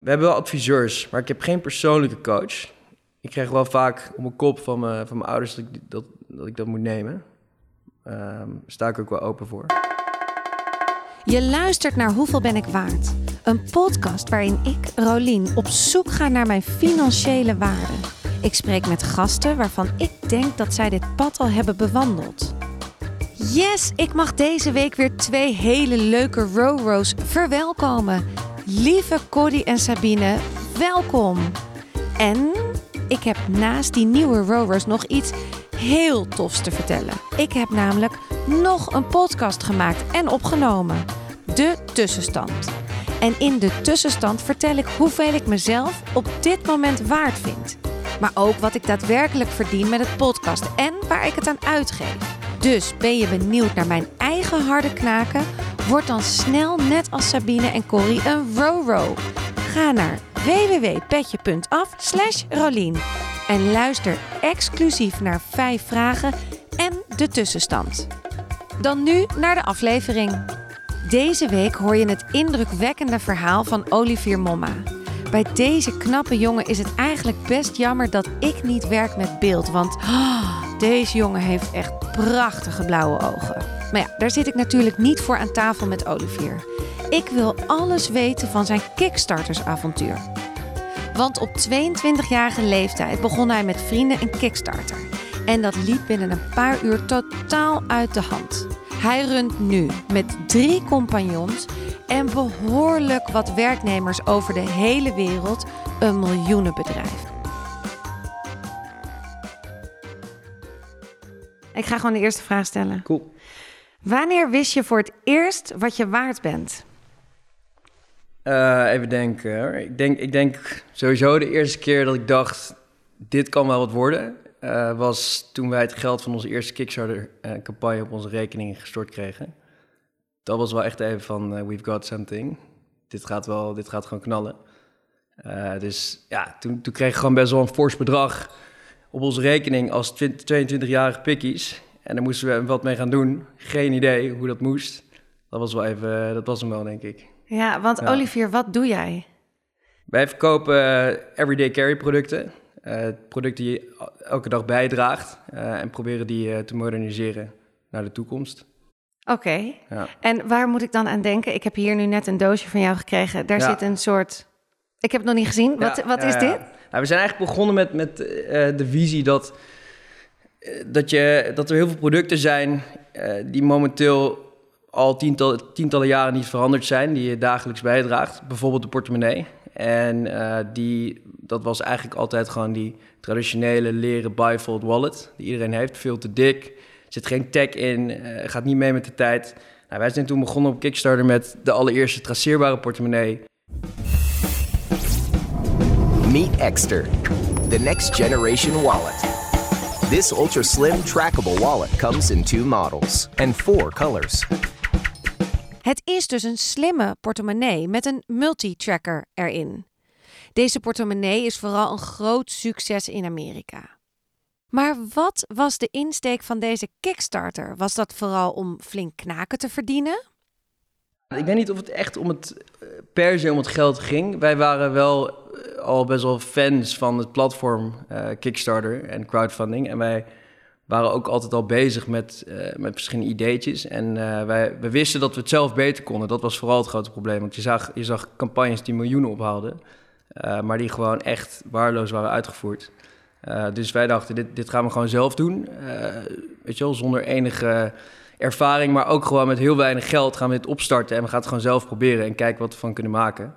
We hebben wel adviseurs, maar ik heb geen persoonlijke coach. Ik krijg wel vaak op mijn kop van mijn, van mijn ouders dat ik dat, dat, ik dat moet nemen. Ehm sta ik ook wel open voor. Je luistert naar Hoeveel ben ik waard? Een podcast waarin ik, Rolien, op zoek ga naar mijn financiële waarde. Ik spreek met gasten waarvan ik denk dat zij dit pad al hebben bewandeld. Yes, ik mag deze week weer twee hele leuke Roro's verwelkomen. Lieve Cody en Sabine, welkom. En ik heb naast die nieuwe Roro's nog iets heel tofs te vertellen. Ik heb namelijk nog een podcast gemaakt en opgenomen. De Tussenstand. En in de tussenstand vertel ik hoeveel ik mezelf op dit moment waard vind. Maar ook wat ik daadwerkelijk verdien met het podcast en waar ik het aan uitgeef. Dus ben je benieuwd naar mijn eigen harde knaken? Word dan snel net als Sabine en Corrie een Roro. Ga naar www.petje.af slash Rolien en luister exclusief naar 5 vragen en de tussenstand. Dan nu naar de aflevering. Deze week hoor je het indrukwekkende verhaal van Olivier Momma. Bij deze knappe jongen is het eigenlijk best jammer dat ik niet werk met beeld, want deze jongen heeft echt prachtige blauwe ogen. Maar ja, daar zit ik natuurlijk niet voor aan tafel met Olivier. Ik wil alles weten van zijn Kickstartersavontuur. Want op 22-jarige leeftijd begon hij met vrienden een Kickstarter. En dat liep binnen een paar uur totaal uit de hand. Hij runt nu met drie compagnons en behoorlijk wat werknemers over de hele wereld een miljoenenbedrijf. Ik ga gewoon de eerste vraag stellen. Cool. Wanneer wist je voor het eerst wat je waard bent? Eh, even denken. Ik denk, ik denk sowieso de eerste keer dat ik dacht, dit kan wel wat worden, eh, was toen wij het geld van onze eerste Kickstarter-campagne op onze rekening gestort kregen. Dat was wel echt even van, eh, we've got something. Dit gaat wel, dit gaat gewoon knallen. Eh, dus ja, toen, toen kreeg ik gewoon best wel een fors bedrag op onze rekening als 22-jarige pikkies. En daar moesten we wat mee gaan doen. Geen idee hoe dat moest. Dat was wel even, dat was hem wel, denk ik. Ja, want Ja. Olivier, wat doe jij? Wij verkopen eh, everyday carry producten. Eh, producten die je elke dag bijdraagt. eh, en proberen die eh, te moderniseren naar de toekomst. Oké. Ja. En waar moet ik dan aan denken? Ik heb hier nu net een doosje van jou gekregen. Daar Ja. zit een soort. Ik heb het nog niet gezien. Wat, wat is dit? Nou, we zijn eigenlijk begonnen met, met eh, de visie dat, eh, dat, je, dat er heel veel producten zijn eh, die momenteel al tientallen, tientallen jaren niet veranderd zijn, die je dagelijks bijdraagt. Bijvoorbeeld de portemonnee. En eh, die, dat was eigenlijk altijd gewoon die traditionele leren bifold wallet die iedereen heeft. Veel te dik, zit geen tag in, eh, gaat niet mee met de tijd. Nou, wij zijn toen begonnen op Kickstarter met de allereerste traceerbare portemonnee. Meet Exter, the next generation wallet. This ultra slim, trackable wallet comes in two models and four colors. Het is dus een slimme portemonnee met een multi-tracker erin. Deze portemonnee is vooral een groot succes in Amerika. Maar wat was de insteek van deze Kickstarter? Was dat vooral om flink knaken te verdienen? Ik weet niet of het echt om het eh, per se om het geld ging. Wij waren wel eh, al best wel fans van het platform eh, Kickstarter en crowdfunding. En wij waren ook altijd al bezig met, eh, met verschillende ideetjes. En wij, we wisten dat we het zelf beter konden. Dat was vooral het grote probleem. Want je zag, je zag campagnes die miljoenen ophaalden, maar die gewoon echt waardeloos waren uitgevoerd. Dus wij dachten, dit, dit gaan we gewoon zelf doen. Weet je wel, zonder enige ervaring, maar ook gewoon met heel weinig geld gaan we dit opstarten. En we gaan het gewoon zelf proberen en kijken wat we ervan kunnen maken.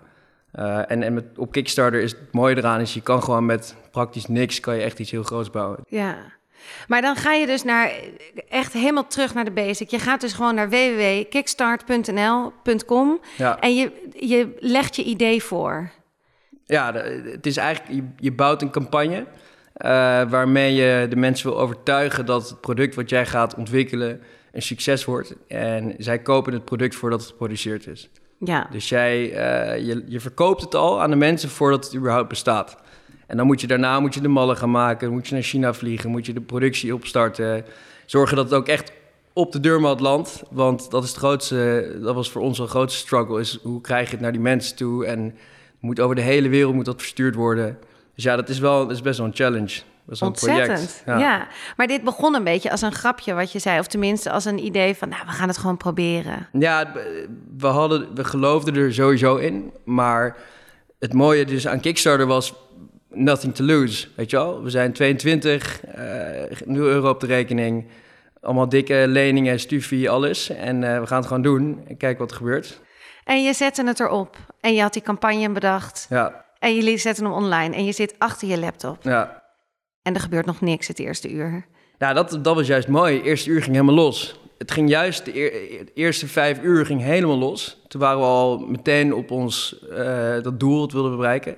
Eh, en en met, op Kickstarter is het mooie eraan, is je kan gewoon met praktisch niks, kan je echt iets heel groots bouwen. Ja. Maar dan ga je dus naar echt helemaal terug naar de basic. Je gaat dus gewoon naar www.kickstart.nl.com Ja, en je, je legt je idee voor. ja het is eigenlijk, je, je bouwt een campagne eh, waarmee je de mensen wil overtuigen dat het product wat jij gaat ontwikkelen een succes wordt. En zij kopen het product voordat het geproduceerd is. Ja. Dus jij, eh, je, je verkoopt het al aan de mensen voordat het überhaupt bestaat. En dan moet je daarna moet je de mallen gaan maken, moet je naar China vliegen, moet je de productie opstarten. Zorgen dat het ook echt op de deurmat landt. Want dat is het grootste, dat was voor ons een grootste struggle. Is hoe krijg je het naar die mensen toe? En Moet over de hele wereld moet dat verstuurd worden. Dus ja, dat is, wel, dat is best wel een challenge. Een Ontzettend. project. Ja. maar dit begon een beetje als een grapje wat je zei. Of tenminste als een idee van, nou, we gaan het gewoon proberen. Ja, we, hadden, we geloofden er sowieso in. Maar het mooie dus aan Kickstarter was nothing to lose, weet je wel. We zijn 22, eh 0 euro op de rekening. Allemaal dikke leningen, stufie, alles. En eh, we gaan het gewoon doen en kijken wat er gebeurt. En je zette het erop. En je had die campagne bedacht. Ja, En jullie zetten hem online. En je zit achter je laptop. ja. En er gebeurt nog niks het eerste uur. Nou, dat, dat was juist mooi. Het eerste uur ging helemaal los. Het ging juist, de, eer- de eerste vijf uur ging helemaal los. Toen waren we al meteen op ons, eh, dat doel, dat wilden bereiken.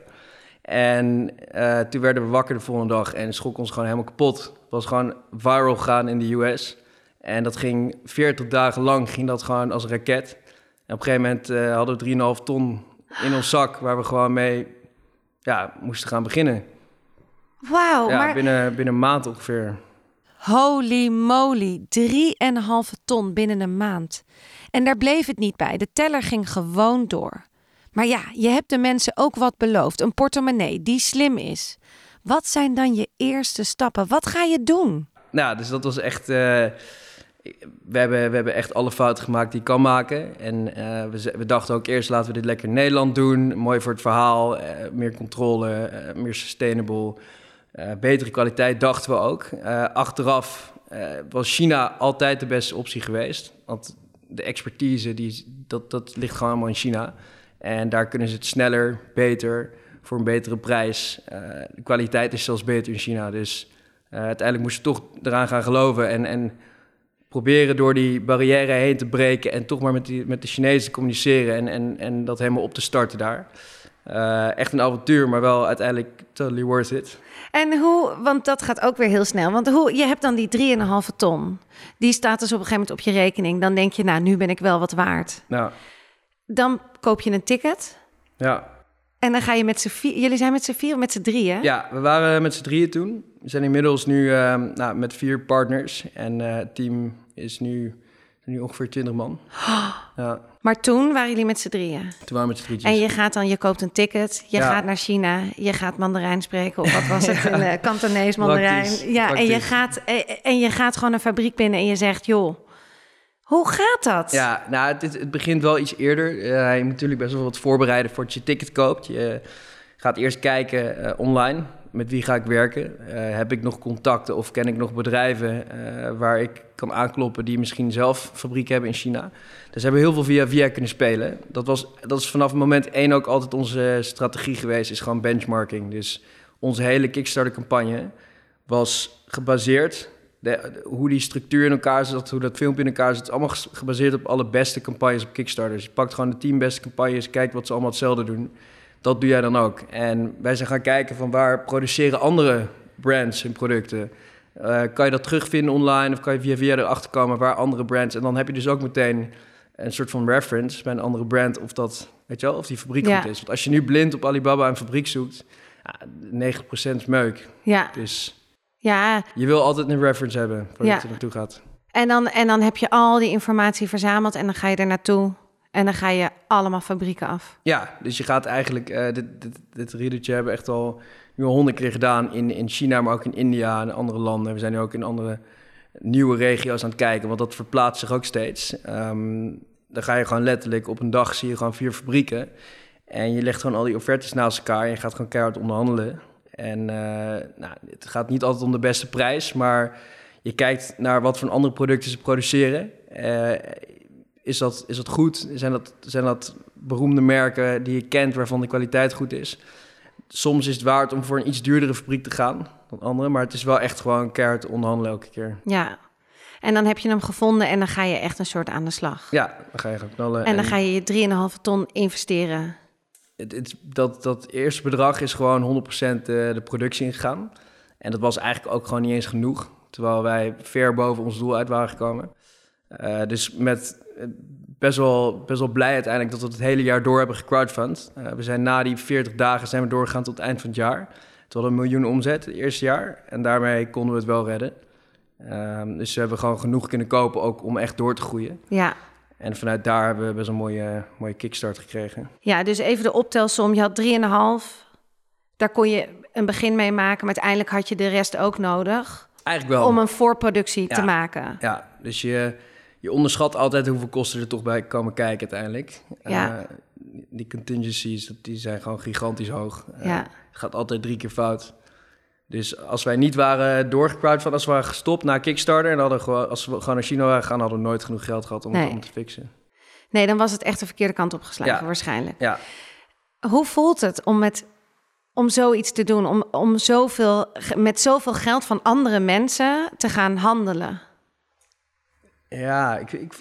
En eh, toen werden we wakker de volgende dag en schrok ons gewoon helemaal kapot. Het was gewoon viral gaan in de US. En dat ging 40 dagen lang, ging dat gewoon als een raket. En op een gegeven moment eh, hadden we 3,5 ton in ons zak, waar we gewoon mee ja, moesten gaan beginnen. Wauw, ja, maar binnen, binnen een maand ongeveer. holy moly. 3,5 ton binnen een maand. En daar bleef het niet bij. De teller ging gewoon door. Maar ja, je hebt de mensen ook wat beloofd. Een portemonnee die slim is. Wat zijn dan je eerste stappen? Wat ga je doen? Nou, dus dat was echt. eh, we, hebben, we hebben echt alle fouten gemaakt die je kan maken. En eh, we, we dachten ook eerst laten we dit lekker in Nederland doen. Mooi voor het verhaal, eh, meer controle, meer sustainable. Eh, betere kwaliteit dachten we ook. Eh, achteraf eh, was China altijd de beste optie geweest. Want de expertise, die, dat, dat ligt gewoon allemaal in China. En daar kunnen ze het sneller, beter, voor een betere prijs. De kwaliteit is zelfs beter in China. Dus uiteindelijk moesten we toch eraan gaan geloven en, en proberen door die barrière heen te breken en toch maar met, die, met de Chinezen te communiceren en, en, en dat helemaal op te starten daar. Eh, echt een avontuur, maar wel uiteindelijk totally worth it. En hoe, want dat gaat ook weer heel snel. Want hoe, je hebt dan die 3,5 ton. Die staat dus op een gegeven moment op je rekening. Dan denk je, nou, nu ben ik wel wat waard. Nou, Dan koop je een ticket. ja. En dan ga je met z'n vier. Jullie zijn met z'n vier of met z'n drieën? ja, we waren met z'n drieën toen. We zijn inmiddels nu eh, nou, met vier partners en eh, het team is nu, nu ongeveer 20 man. Ja, Maar toen waren jullie met z'n drieën. toen waren we met z'n drietjes. En je gaat dan, je koopt een ticket, je Ja. gaat naar China, je gaat Mandarijn spreken, of wat was het, een uh, Kantonees Mandarijn. Praktisch, Ja, en je, gaat, eh, en je gaat gewoon een fabriek binnen en je zegt, joh, hoe gaat dat? Ja, nou, het, het begint wel iets eerder. Eh, je moet natuurlijk best wel wat voorbereiden voordat je ticket koopt. Je gaat eerst kijken eh, online, met wie ga ik werken? Eh, heb ik nog contacten of ken ik nog bedrijven eh, waar ik kan aankloppen die misschien zelf fabriek hebben in China? Dus hebben we heel veel via via kunnen spelen. Dat, was, dat is vanaf moment één ook altijd onze strategie geweest, is gewoon benchmarking. Dus onze hele Kickstarter-campagne was gebaseerd hoe die structuur in elkaar zit, hoe dat filmpje in elkaar zit, allemaal gebaseerd op alle beste campagnes op Kickstarter. Dus je pakt gewoon de tien beste campagnes, kijkt wat ze allemaal hetzelfde doen. Dat doe jij dan ook. En wij zijn gaan kijken van waar produceren andere brands hun producten. Eh, kan je dat terugvinden online of kan je via via erachter komen waar andere brands... En dan heb je dus ook meteen een soort van reference bij een andere brand of dat, weet je wel, of die fabriek Ja. goed is. Want als je nu blind op Alibaba een fabriek zoekt, ja, 90% is meuk. Ja, Dus ja. je wil altijd een reference hebben voordat Ja. je er naartoe gaat. En, dan, en dan heb je al die informatie verzameld en dan ga je er naartoe en dan ga je allemaal fabrieken af. Ja, dus je gaat eigenlijk... eh, dit, dit, dit riedertje hebben we echt al nu al honderd keer gedaan in, in China, maar ook in India en andere landen. We zijn nu ook in andere nieuwe regio's aan het kijken, want dat verplaatst zich ook steeds. Ehm, dan ga je gewoon letterlijk op een dag zie je gewoon vier fabrieken. En je legt gewoon al die offertes naast elkaar en je gaat gewoon keihard onderhandelen. En eh, nou, het gaat niet altijd om de beste prijs, maar je kijkt naar wat voor andere producten ze produceren. Eh, is, dat, is dat goed? Zijn dat, zijn dat beroemde merken die je kent waarvan de kwaliteit goed is? Soms is het waard om voor een iets duurdere fabriek te gaan dan andere, maar het is wel echt gewoon keihard onderhandelen elke keer. Ja. En dan heb je hem gevonden en dan ga je echt een soort aan de slag. Ja, dan ga je gaan knallen. En dan ga je je 3,5 ton investeren. het, het- dat, dat eerste bedrag is gewoon 100% de, de productie ingegaan. En dat was eigenlijk ook gewoon niet eens genoeg. Terwijl wij ver boven ons doel uit waren gekomen. Eh, dus met eh, best wel, best wel blij uiteindelijk dat we het hele jaar door hebben gecrowdfund. Eh, we zijn na die 40 dagen zijn we doorgegaan tot het eind van het jaar. We een miljoen omzet het eerste jaar. En daarmee konden we het wel redden. Ehm, dus we hebben gewoon genoeg kunnen kopen ook om echt door te groeien. Ja. En vanuit daar hebben we best een mooie, mooie kickstart gekregen. Ja, dus even de optelsom. Je had 3,5. Daar kon je een begin mee maken, maar uiteindelijk had je de rest ook nodig Eigenlijk wel. om een voorproductie te maken. Ja, dus je, je onderschat altijd hoeveel kosten er toch bij komen kijken uiteindelijk. Ja. Eh, die contingencies, die zijn gewoon gigantisch hoog. Eh, Ja. Gaat altijd drie keer fout. Dus als wij niet waren doorgecrowd van als we waren gestopt na Kickstarter... en hadden gewoon, als we gewoon naar China waren gegaan... hadden we nooit genoeg geld gehad om, Nee. het te fixen. Nee, dan was het echt de verkeerde kant opgeslagen, Ja. waarschijnlijk. Ja, Hoe voelt het om, met, om zoiets te doen? Om, om zoveel, met zoveel geld van andere mensen te gaan handelen? Ja ik, ik,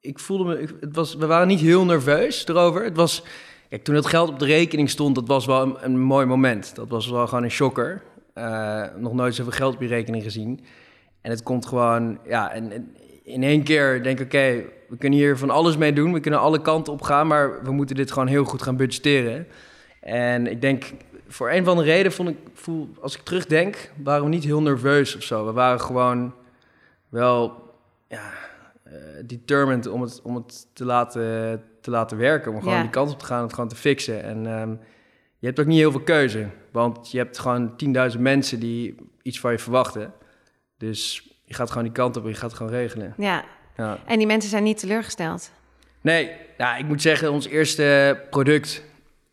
ik, voelde me... het was, we waren niet heel nerveus erover. Het was... Kijk, toen het geld op de rekening stond, dat was wel een, mooi moment. Dat was wel gewoon een shocker. Eh, nog nooit zoveel geld op je rekening gezien. En het komt gewoon, ja, en, in één keer denk ik, oké, we kunnen hier van alles mee doen. We kunnen alle kanten op gaan, maar we moeten dit gewoon heel goed gaan budgetteren. En ik denk, voor een van de reden vond ik, voel, als ik terugdenk, waren we niet heel nerveus of zo. We waren gewoon wel, ja, eh, determined om het, om het te, laten, te laten werken. Om gewoon Ja. die kant op te gaan en het gewoon te fixen. En ehm, je hebt ook niet heel veel keuze. Want je hebt gewoon 10.000 mensen die iets van je verwachten. Dus je gaat gewoon die kant op en je gaat het gewoon regelen. Ja, Ja. en die mensen zijn niet teleurgesteld. Nee, ja, ik moet zeggen, ons eerste product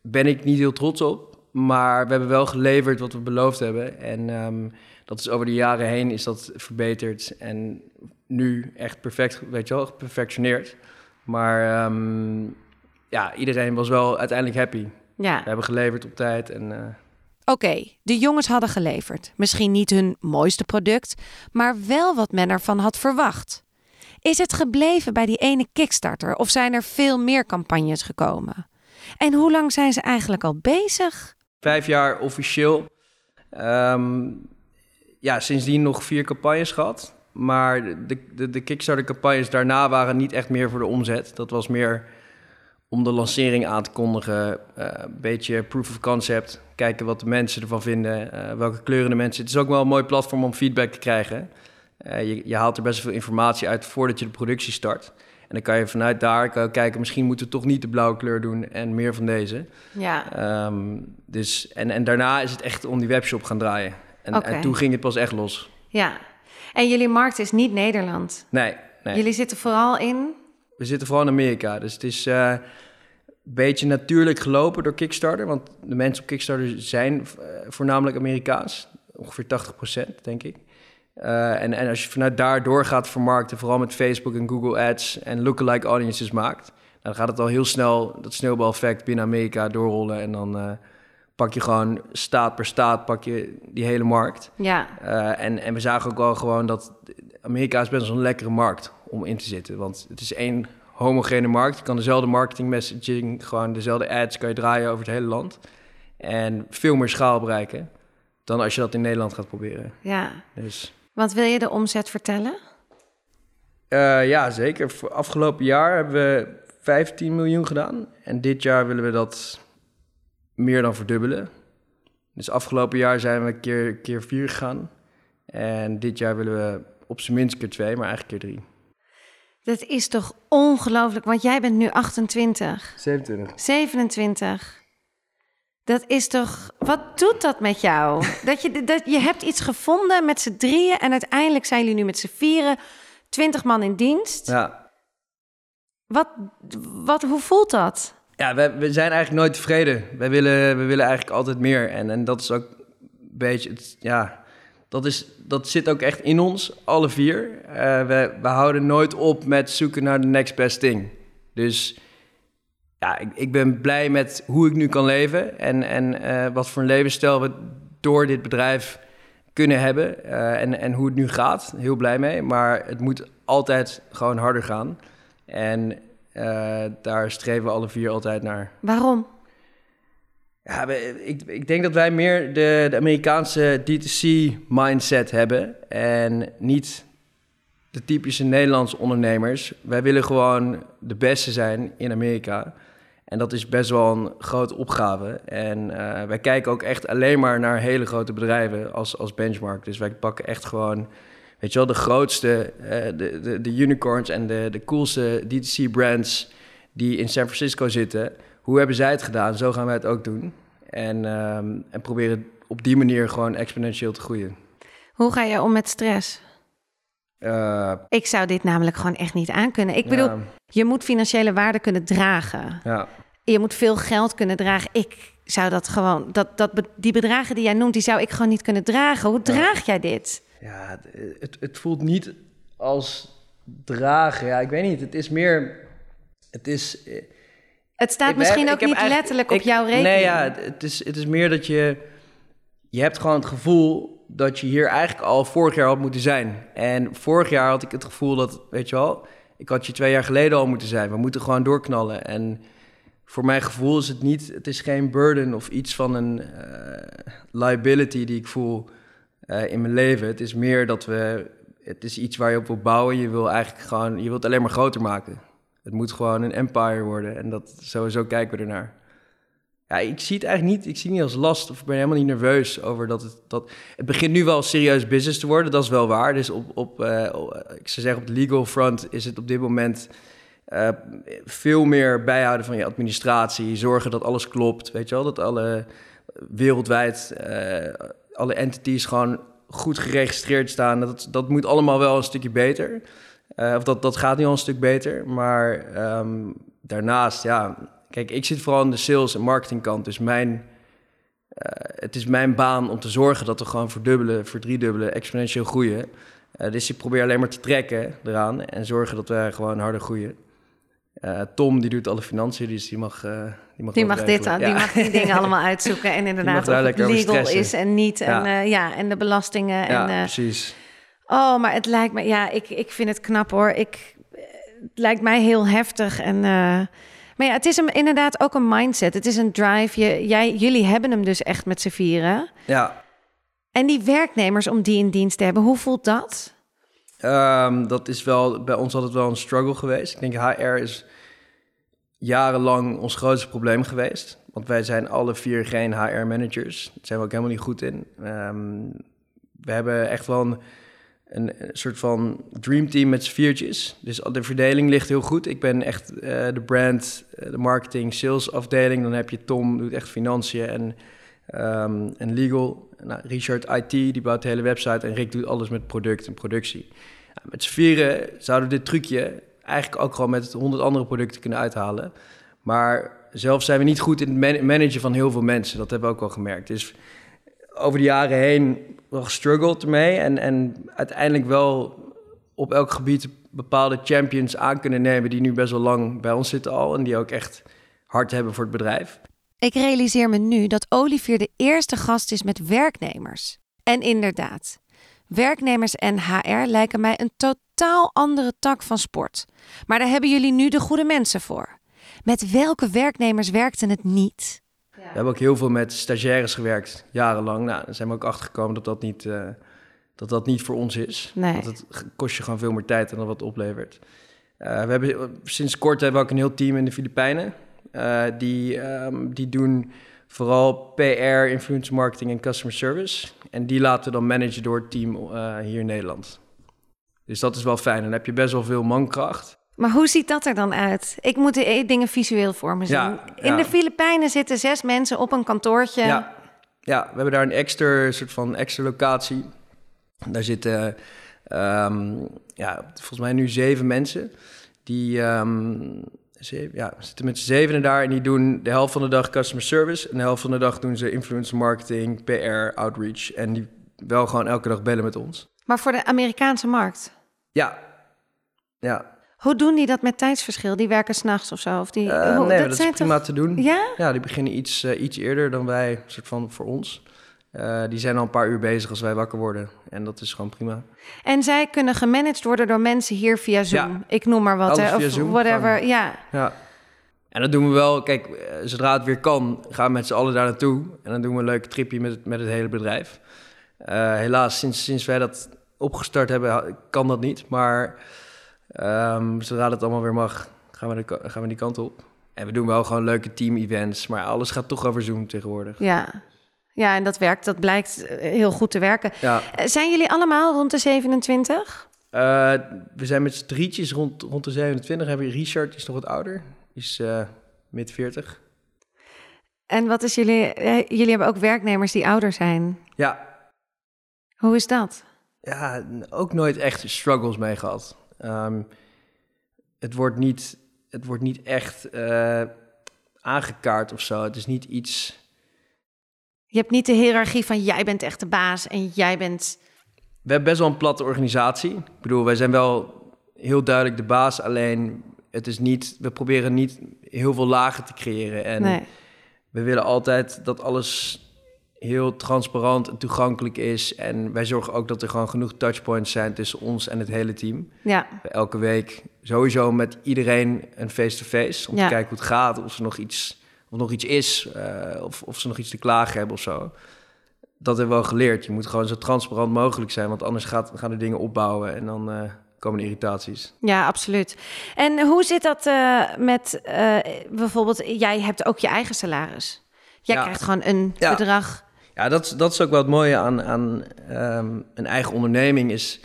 ben ik niet heel trots op. Maar we hebben wel geleverd wat we beloofd hebben. En ehm, dat is over de jaren heen is dat verbeterd. En nu echt perfect, weet je wel, geperfectioneerd. Maar ehm, ja, iedereen was wel uiteindelijk happy. Ja. We hebben geleverd op tijd en... eh, Oké, de jongens hadden geleverd. Misschien niet hun mooiste product, maar wel wat men ervan had verwacht. Is het gebleven bij die ene Kickstarter of zijn er veel meer campagnes gekomen? En hoe lang zijn ze eigenlijk al bezig? Vijf jaar officieel. Ehm, ja, sindsdien nog vier campagnes gehad. Maar de, de, de Kickstarter-campagnes daarna waren niet echt meer voor de omzet. Dat was meer om de lancering aan te kondigen. eh, een beetje proof of concept. Kijken wat de mensen ervan vinden. eh, welke kleuren de mensen... Het is ook wel een mooi platform om feedback te krijgen. Eh, je, je haalt er best veel informatie uit voordat je de productie start. En dan kan je vanuit daar kan je kijken... misschien moeten we toch niet de blauwe kleur doen en meer van deze. Ja, Ehm, dus, en, en daarna is het echt om die webshop gaan draaien. En, en toen ging het pas echt los. ja. En jullie markt is niet Nederland. Nee, nee. Jullie zitten vooral in. we zitten vooral in Amerika. Dus het is eh, een beetje natuurlijk gelopen door Kickstarter. Want de mensen op Kickstarter zijn eh, voornamelijk Amerikaans. Ongeveer 80% denk ik. Eh, en, en als je vanuit daar door gaat vermarkten, vooral met Facebook en Google Ads en lookalike audiences maakt, dan gaat het al heel snel dat sneeuwbaleffect binnen Amerika doorrollen. En dan pak je gewoon staat per staat pak je die hele markt. Ja, Eh, en, en we zagen ook wel gewoon dat Amerika is best wel een lekkere markt om in te zitten. Want het is één homogene markt. Je kan dezelfde marketing messaging, gewoon dezelfde ads kan je draaien over het hele land. En veel meer schaal bereiken dan als je dat in Nederland gaat proberen. ja. Dus Want wil je de omzet vertellen? eh, ja, zeker. Voor afgelopen jaar hebben we 15 miljoen gedaan. En dit jaar willen we dat meer dan verdubbelen. Dus afgelopen jaar zijn we keer, keer vier gegaan. En dit jaar willen we op zijn minst keer twee, maar eigenlijk keer drie. Dat is toch ongelooflijk, want jij bent nu 28, 27. 27. Dat is toch. Wat doet dat met jou? Dat je, dat, je hebt iets gevonden met z'n drieën en uiteindelijk zijn jullie nu met z'n vieren, 20 man in dienst. Ja, Wat, wat, hoe voelt dat? Ja we, zijn eigenlijk nooit tevreden. We willen, we willen eigenlijk altijd meer. En, en dat is ook een beetje, het, ja, dat, is, dat zit ook echt in ons, alle vier. Eh, we, we houden nooit op met zoeken naar de next best thing. Dus ja, ik, ik ben blij met hoe ik nu kan leven. En, en eh, wat voor een levensstijl we door dit bedrijf kunnen hebben. eh, en, en hoe het nu gaat. Heel blij mee. Maar het moet altijd gewoon harder gaan. En eh, daar streven we alle vier altijd naar. Waarom? Ja, we- ik, ik denk dat wij meer de, de Amerikaanse D2C-mindset hebben. En niet de typische Nederlandse ondernemers. Wij willen gewoon de beste zijn in Amerika. En dat is best wel een grote opgave. En eh, wij kijken ook echt alleen maar naar hele grote bedrijven als, als benchmark. Dus wij pakken echt gewoon weet je wel, de grootste, eh, de, de, de unicorns en de, de coolste D2C-brands die in San Francisco zitten. Hoe hebben zij het gedaan? Zo gaan wij het ook doen. En, ehm, en proberen op die manier gewoon exponentieel te groeien. Hoe ga je om met stress? Uh, Ik zou dit namelijk gewoon echt niet aankunnen. Ik bedoel, ja, je moet financiële waarde kunnen dragen. ja. Je moet veel geld kunnen dragen. Ik zou dat gewoon, dat, dat, die bedragen die jij noemt, die zou ik gewoon niet kunnen dragen. Hoe draag jij dit? Ja, het- het, voelt niet als dragen. Ja, ik weet niet. Het is meer. Het is. eh, Het staat misschien ook niet letterlijk op jouw rekening. Nee, ja, het- het is, het is meer dat je. Je hebt gewoon het gevoel dat je hier eigenlijk al vorig jaar had moeten zijn. En vorig jaar had ik het gevoel dat, weet je wel, ik had je twee jaar geleden al moeten zijn. We moeten gewoon doorknallen. En voor mijn gevoel is het niet, het is geen burden of iets van een eh, liability die ik voel eh, in mijn leven. Het is meer dat we, het is iets waar je op wil bouwen. Je wil eigenlijk gewoon, je wilt alleen maar groter maken. Het moet gewoon een empire worden. En dat, sowieso kijken we ernaar. Ja, ik zie het eigenlijk niet, ik zie niet als last of ik ben helemaal niet nerveus over dat het, dat, het begint nu wel serieus business te worden, dat is wel waar. Dus op, op eh, ik zou zeggen op de legal front is het op dit moment eh, veel meer bijhouden van je administratie, zorgen dat alles klopt, weet je wel, dat alle wereldwijd alle entities gewoon goed geregistreerd staan. Dat, dat moet allemaal wel een stukje beter. Eh, of dat, dat gaat nu al een stuk beter. Maar ehm, daarnaast, ja, kijk, ik zit vooral aan de sales- en marketingkant. Dus mijn, eh, het is mijn baan om te zorgen dat we gewoon verdubbelen, verdriedubbelen, exponentieel groeien. Eh, dus ik probeer alleen maar te trekken eraan en zorgen dat wij gewoon harder groeien. Tom, die doet alle financiën, dus die mag, die mag Die mag, dit, regelen. die Ja. mag die dingen allemaal uitzoeken. En inderdaad, of het legal is en niet. En, Ja. ja. ja, en de belastingen. Ja, en, eh, precies. oh, maar het lijkt me... Ja, ik, ik vind het knap hoor. Ik, het lijkt mij heel heftig. En, eh, maar ja, het is hem inderdaad ook een mindset. Het is een drive. Je, jij, jullie hebben hem dus echt met z'n vieren. Ja, En die werknemers om die in dienst te hebben, hoe voelt dat? Ehm, dat is wel bij ons altijd wel een struggle geweest. Ik denk HR is jarenlang ons grootste probleem geweest. Want wij zijn alle vier geen HR-managers. Daar zijn we ook helemaal niet goed in. Ehm, we hebben echt wel een, soort van dreamteam met z'n. Dus de verdeling ligt heel goed. Ik ben echt eh, de brand, eh, de marketing, sales afdeling. Dan heb je Tom, doet echt financiën en, ehm, en legal. Nou, Richard IT, die bouwt de hele website. En Rick doet alles met product en productie. Met z'n zouden we dit trucje eigenlijk ook gewoon met honderd andere producten kunnen uithalen. Maar zelf zijn we niet goed in het man- managen van heel veel mensen. Dat hebben we ook wel gemerkt. Dus over de jaren heen wel gestruggeld ermee. En, en uiteindelijk wel op elk gebied bepaalde champions aan kunnen nemen... die nu best wel lang bij ons zitten al. En die ook echt hard hebben voor het bedrijf. Ik realiseer me nu dat Olivier de eerste gast is met werknemers. En inderdaad, werknemers en HR lijken mij een totaal andere tak van sport. Maar daar hebben jullie nu de goede mensen voor. Met welke werknemers werkte het niet? We hebben ook heel veel met stagiaires gewerkt, jarenlang. Nou, daar zijn we ook achtergekomen dat dat niet, eh, dat dat niet voor ons is. Nee. Want het kost je gewoon veel meer tijd dan dat wat oplevert. Eh, we hebben, sinds kort hebben we ook een heel team in de Filipijnen. Eh, die, ehm, die doen vooral PR, influencer marketing en customer service. En die laten we dan managen door het team eh, hier in Nederland. Dus dat is wel fijn. Dan heb je best wel veel mankracht. Maar hoe ziet dat er dan uit? Ik moet de e- dingen visueel voor me zien. Ja, In ja. de Filipijnen zitten zes mensen op een kantoortje. Ja, ja we hebben daar een extra soort van extra locatie. Daar zitten ehm, ja, volgens mij nu zeven mensen. Die ehm, zeven, ja, zitten met z'n zevenen daar en die doen de helft van de dag customer service. En de helft van de dag doen ze influencer marketing, PR, outreach. En die wel gewoon elke dag bellen met ons. Maar voor de Amerikaanse markt. Ja, ja. Hoe doen die dat met tijdsverschil? Die werken s'nachts of zo? Of die, Eh, hoe- nee, dat, is zijn prima toch- te doen. Ja? Ja, die beginnen iets, eh, iets eerder dan wij, soort van voor ons. Eh, die zijn al een paar uur bezig als wij wakker worden. En dat is gewoon prima. En zij kunnen gemanaged worden door mensen hier via Zoom. Ja. Ik noem maar wat. Hè, via of Zoom, whatever. Ja. Ja. En dat doen we wel. Kijk, zodra het weer kan, gaan we met z'n allen daar naartoe. En dan doen we een leuk tripje met, het- met het hele bedrijf. Helaas, sinds, sinds wij dat opgestart hebben, kan dat niet. Maar ehm, zodra het allemaal weer mag, gaan we, de, gaan we die kant op. En we doen wel gewoon leuke team-events. Maar alles gaat toch over Zoom tegenwoordig. Ja. Ja, en dat werkt. Dat blijkt eh, heel goed te werken. Ja. Eh, Zijn jullie allemaal rond de 27? Eh, we zijn met z'n drietjes rond, rond de 27. Hebben we Richard, die is nog wat ouder. Is eh, mid 40. En wat is jullie... jullie hebben ook werknemers die ouder zijn. Ja, Hoe is dat? Ja, ook nooit echt struggles mee gehad. Ehm, het, wordt niet, het wordt niet echt eh, aangekaart of zo. Het is niet iets... Je hebt niet de hiërarchie van jij bent echt de baas en jij bent... We hebben best wel een platte organisatie. Ik bedoel, wij zijn wel heel duidelijk de baas. Alleen, het is niet... We proberen niet heel veel lagen te creëren. En nee. we willen altijd dat alles heel transparant en toegankelijk is. En wij zorgen ook dat er gewoon genoeg touchpoints zijn tussen ons en het hele team. Ja, elke week sowieso met iedereen een face-to-face. Om Ja. te kijken hoe het gaat, of er nog iets, of er nog iets is, eh, of, of ze nog iets te klagen hebben of zo. Dat hebben we wel geleerd. Je moet gewoon zo transparant mogelijk zijn, want anders gaat, gaan de dingen opbouwen en dan eh, komen de irritaties. ja, absoluut. En hoe zit dat eh, met bijvoorbeeld... Jij hebt ook je eigen salaris. Jij Ja. krijgt gewoon een Ja. bedrag. Ja, dat, dat is ook wel het mooie aan, aan ehm, een eigen onderneming, is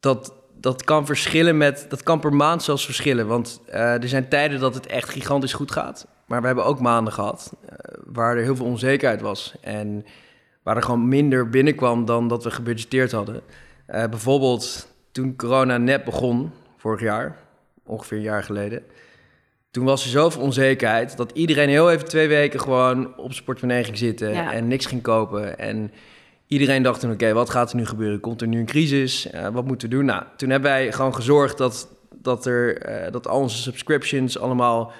dat dat kan verschillen met, dat kan per maand zelfs verschillen. Want eh, er zijn tijden dat het echt gigantisch goed gaat. Maar we hebben ook maanden gehad eh, waar er heel veel onzekerheid was. En waar er gewoon minder binnenkwam dan dat we gebudgeteerd hadden. Eh, bijvoorbeeld toen corona net begon, vorig jaar, ongeveer een jaar geleden. Toen was er zoveel onzekerheid dat iedereen heel even twee weken gewoon op zijn portemonnee ging zitten Ja. en niks ging kopen. En iedereen dacht toen, oké, wat gaat er nu gebeuren? Komt er nu een crisis? Eh, wat moeten we doen? Nou, toen hebben wij gewoon gezorgd dat, dat, er, eh, dat al onze subscriptions allemaal...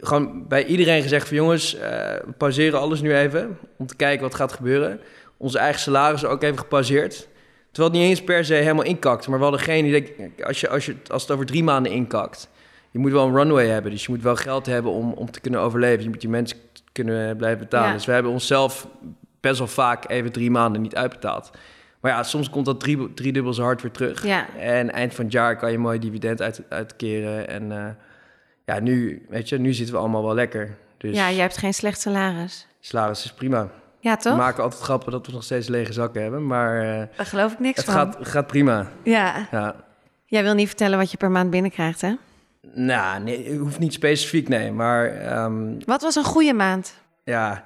Gewoon bij iedereen gezegd van jongens, eh, we pauzeren alles nu even om te kijken wat gaat gebeuren. Onze eigen salaris ook even gepauzeerd. Terwijl het niet eens per se helemaal inkakt. Maar we hadden geen idee, als, je, als, je, als het over drie maanden inkakt... Je moet wel een runway hebben, dus je moet wel geld hebben om, om te kunnen overleven. Je moet je mensen kunnen blijven betalen. Ja. Dus we hebben onszelf best wel vaak even drie maanden niet uitbetaald. Maar ja, soms komt dat drie, drie dubbel zo hard weer terug. Ja. En eind van het jaar kan je mooi dividend uit, uitkeren. En eh, ja, nu, weet je, nu zitten we allemaal wel lekker. Dus Ja, jij hebt geen slecht salaris. salaris is prima. Ja, We toch? maken altijd grappen dat we nog steeds lege zakken hebben. Maar eh, Daar geloof ik niks het van. gaat, gaat prima. Ja. Ja. Jij wil niet vertellen wat je per maand binnenkrijgt, hè? Nou, nee, hoeft niet specifiek, nee. Maar ehm, Wat was een goede maand? ja,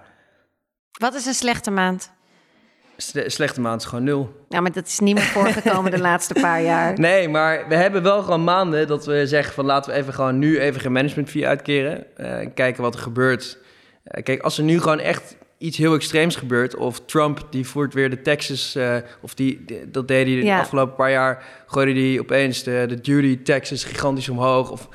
Wat is een slechte maand? sle- slechte maand is gewoon nul. Nou, maar dat is niet meer voorgekomen de laatste paar jaar. Nee, maar we hebben wel gewoon maanden dat we zeggen van laten we even gewoon nu even geen management fee uitkeren. en kijken wat er gebeurt. Eh, kijk, als er nu gewoon echt iets heel extreems gebeurt, of Trump die voert weer de taxes, eh, of die, die- dat deed hij de Ja. afgelopen paar jaar, gooide hij opeens de, de duty taxes gigantisch omhoog. Of,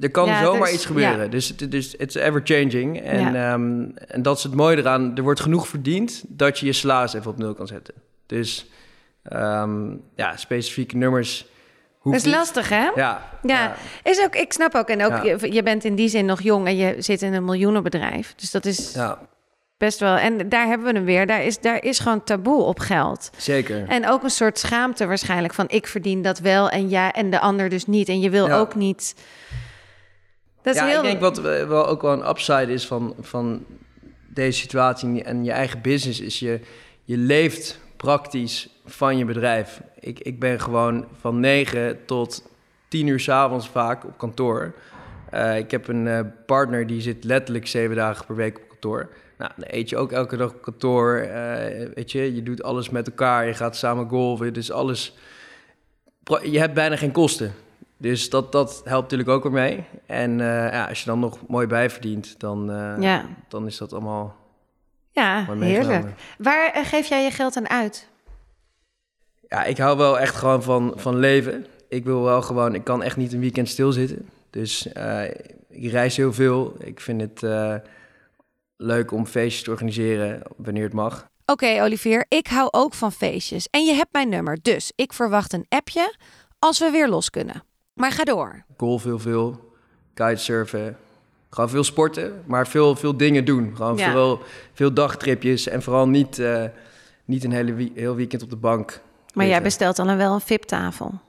er kan Ja, zomaar dus- iets gebeuren. ja. Dus het dus it's ever changing. En, ehm, en dat is het mooie eraan. Er wordt genoeg verdiend dat je je salaris even op nul kan zetten. Dus ehm, ja, specifieke nummers. Dat is niet. lastig, hè? Ja, Ja, Is ook, ik snap ook. En ook, Ja. je, je bent in die zin nog jong en je zit in een miljoenenbedrijf. Dus dat is ja, best wel... En daar hebben we hem weer. Daar is, daar is gewoon taboe op geld. zeker. En ook een soort schaamte waarschijnlijk van... ik verdien dat wel en, ja, en de ander dus niet. En je wil Ja. ook niet... Dat is ja, heel... ik denk wat eh, wel ook wel een upside is van, van deze situatie en je eigen business is je, je leeft praktisch van je bedrijf. Ik, ik ben gewoon van 9 tot 10 uur s'avonds vaak op kantoor. Eh, ik heb een eh, partner die zit letterlijk zeven dagen per week op kantoor. Nou, dan eet je ook elke dag op kantoor. eh, weet je, je doet alles met elkaar. Je gaat samen golven. Dus alles. Je hebt bijna geen kosten. Dus dat, dat helpt natuurlijk ook weer mee. En eh, ja, als je dan nog mooi bijverdient, dan, eh, Ja, dan is dat allemaal ja heerlijk. Waar geef jij je geld aan uit? Ja, ik hou wel echt gewoon van, van leven. Ik wil wel gewoon, ik kan echt niet een weekend stilzitten. Dus ik reis heel veel. Ik vind het leuk om feestjes te organiseren wanneer het mag. Oké, Olivier, ik hou ook van feestjes. En je hebt mijn nummer, dus ik verwacht een appje als we weer los kunnen. Maar ga door. Golf heel veel, kitesurfen. Gewoon veel sporten, maar veel, veel dingen doen. Gewoon Ja. veel, veel dagtripjes en vooral niet, eh, niet een hele wie- heel weekend op de bank. Maar jij bestelt dan wel een VIP-tafel.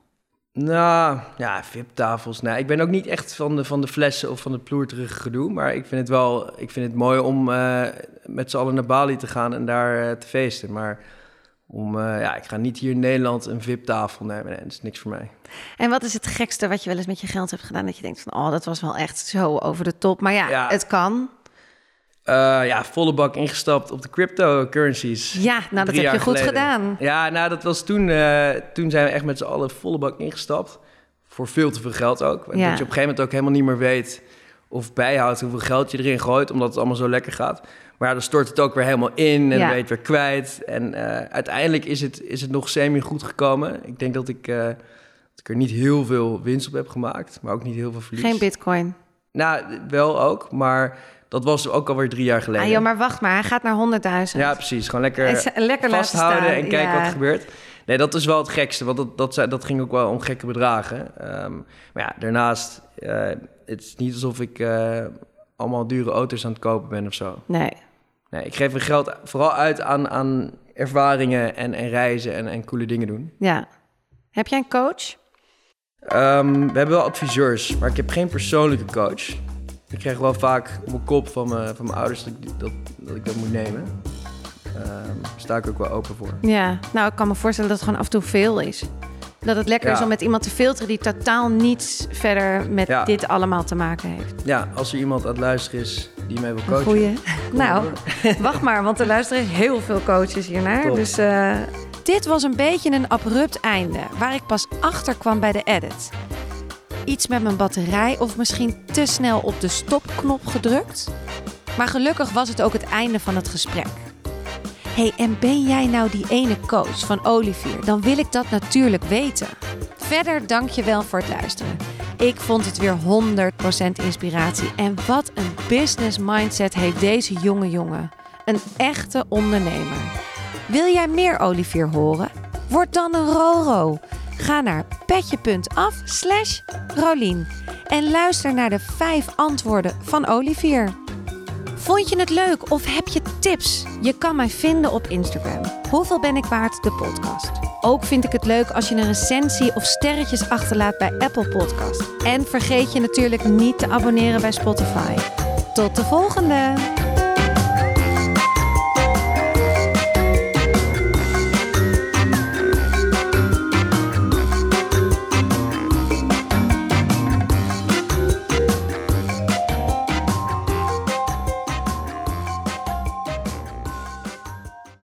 Nou, ja, VIP-tafels. Nou, ik ben ook niet echt van de, van de flessen of van de ploerterige gedoe. Maar ik vind het wel ik vind het mooi om eh, met z'n allen naar Bali te gaan en daar eh, te feesten. Maar om, eh, ja, ik ga niet hier in Nederland een VIP-tafel nemen. Nee, dat is niks voor mij. En wat is het gekste wat je wel eens met je geld hebt gedaan? Dat je denkt van, oh, dat was wel echt zo over de top. Maar ja, Ja. het kan. Eh, ja, volle bak ingestapt op de cryptocurrencies. Ja, nou, dat heb je goed geleden. gedaan. Ja, nou, dat was toen. eh, toen zijn we echt met z'n allen volle bak ingestapt. Voor veel te veel geld ook. En Ja. Dat je op een gegeven moment ook helemaal niet meer weet of bijhoudt hoeveel geld je erin gooit, omdat het allemaal zo lekker gaat. Maar ja, dan stort het ook weer helemaal in en Ja. het weer kwijt. En eh, uiteindelijk is het, is het nog semi goed gekomen. Ik denk dat ik, dat ik er niet heel veel winst op heb gemaakt, maar ook niet heel veel verlies. Geen bitcoin. Nou, wel ook, maar dat was ook alweer drie jaar geleden. Ah, joh, maar wacht maar, hij gaat naar 100.000. Ja, precies. Gewoon lekker, lekker vasthouden en kijken ja. wat er gebeurt. Nee, dat is wel het gekste, want dat, dat, dat ging ook wel om gekke bedragen. Ehm, maar ja, daarnaast, eh, het is niet alsof ik eh, allemaal dure auto's aan het kopen ben of zo. Nee. Nee, ik geef mijn geld vooral uit aan, aan ervaringen en, en reizen en, en coole dingen doen. Ja. Heb jij een coach? Ehm, we hebben wel adviseurs, maar ik heb geen persoonlijke coach. Ik krijg wel vaak op mijn kop van mijn, van mijn ouders dat ik dat, dat, ik dat moet nemen. Daar sta ik ook wel open voor. Ja. Nou, ik kan me voorstellen dat het gewoon af en toe veel is. Dat het lekker Ja. is om met iemand te filteren die totaal niets verder met Ja. dit allemaal te maken heeft. Ja, als er iemand aan het luisteren is die mij wil coachen. goeie. Nou, wacht maar, want er luisteren heel veel coaches hiernaar. Top. Dus eh, dit was een beetje een abrupt einde, waar ik pas achter kwam bij de edit. Iets met mijn batterij of misschien te snel op de stopknop gedrukt? Maar gelukkig was het ook het einde van het gesprek. hey, en ben jij nou die ene coach van Olivier? Dan wil ik dat natuurlijk weten. Verder dank je wel voor het luisteren. Ik vond het weer 100% inspiratie. En wat een business mindset heeft deze jonge jongen. Een echte ondernemer. Wil jij meer Olivier horen? Word dan een Roro. Ga naar petje.af slash Rolien. En luister naar de 5 antwoorden van Olivier. Vond je het leuk of heb je tips? Je kan mij vinden op Instagram. Hoeveel ben ik waard? De podcast. Ook vind ik het leuk als je een recensie of sterretjes achterlaat bij Apple Podcast. En vergeet je natuurlijk niet te abonneren bij Spotify. Tot de volgende!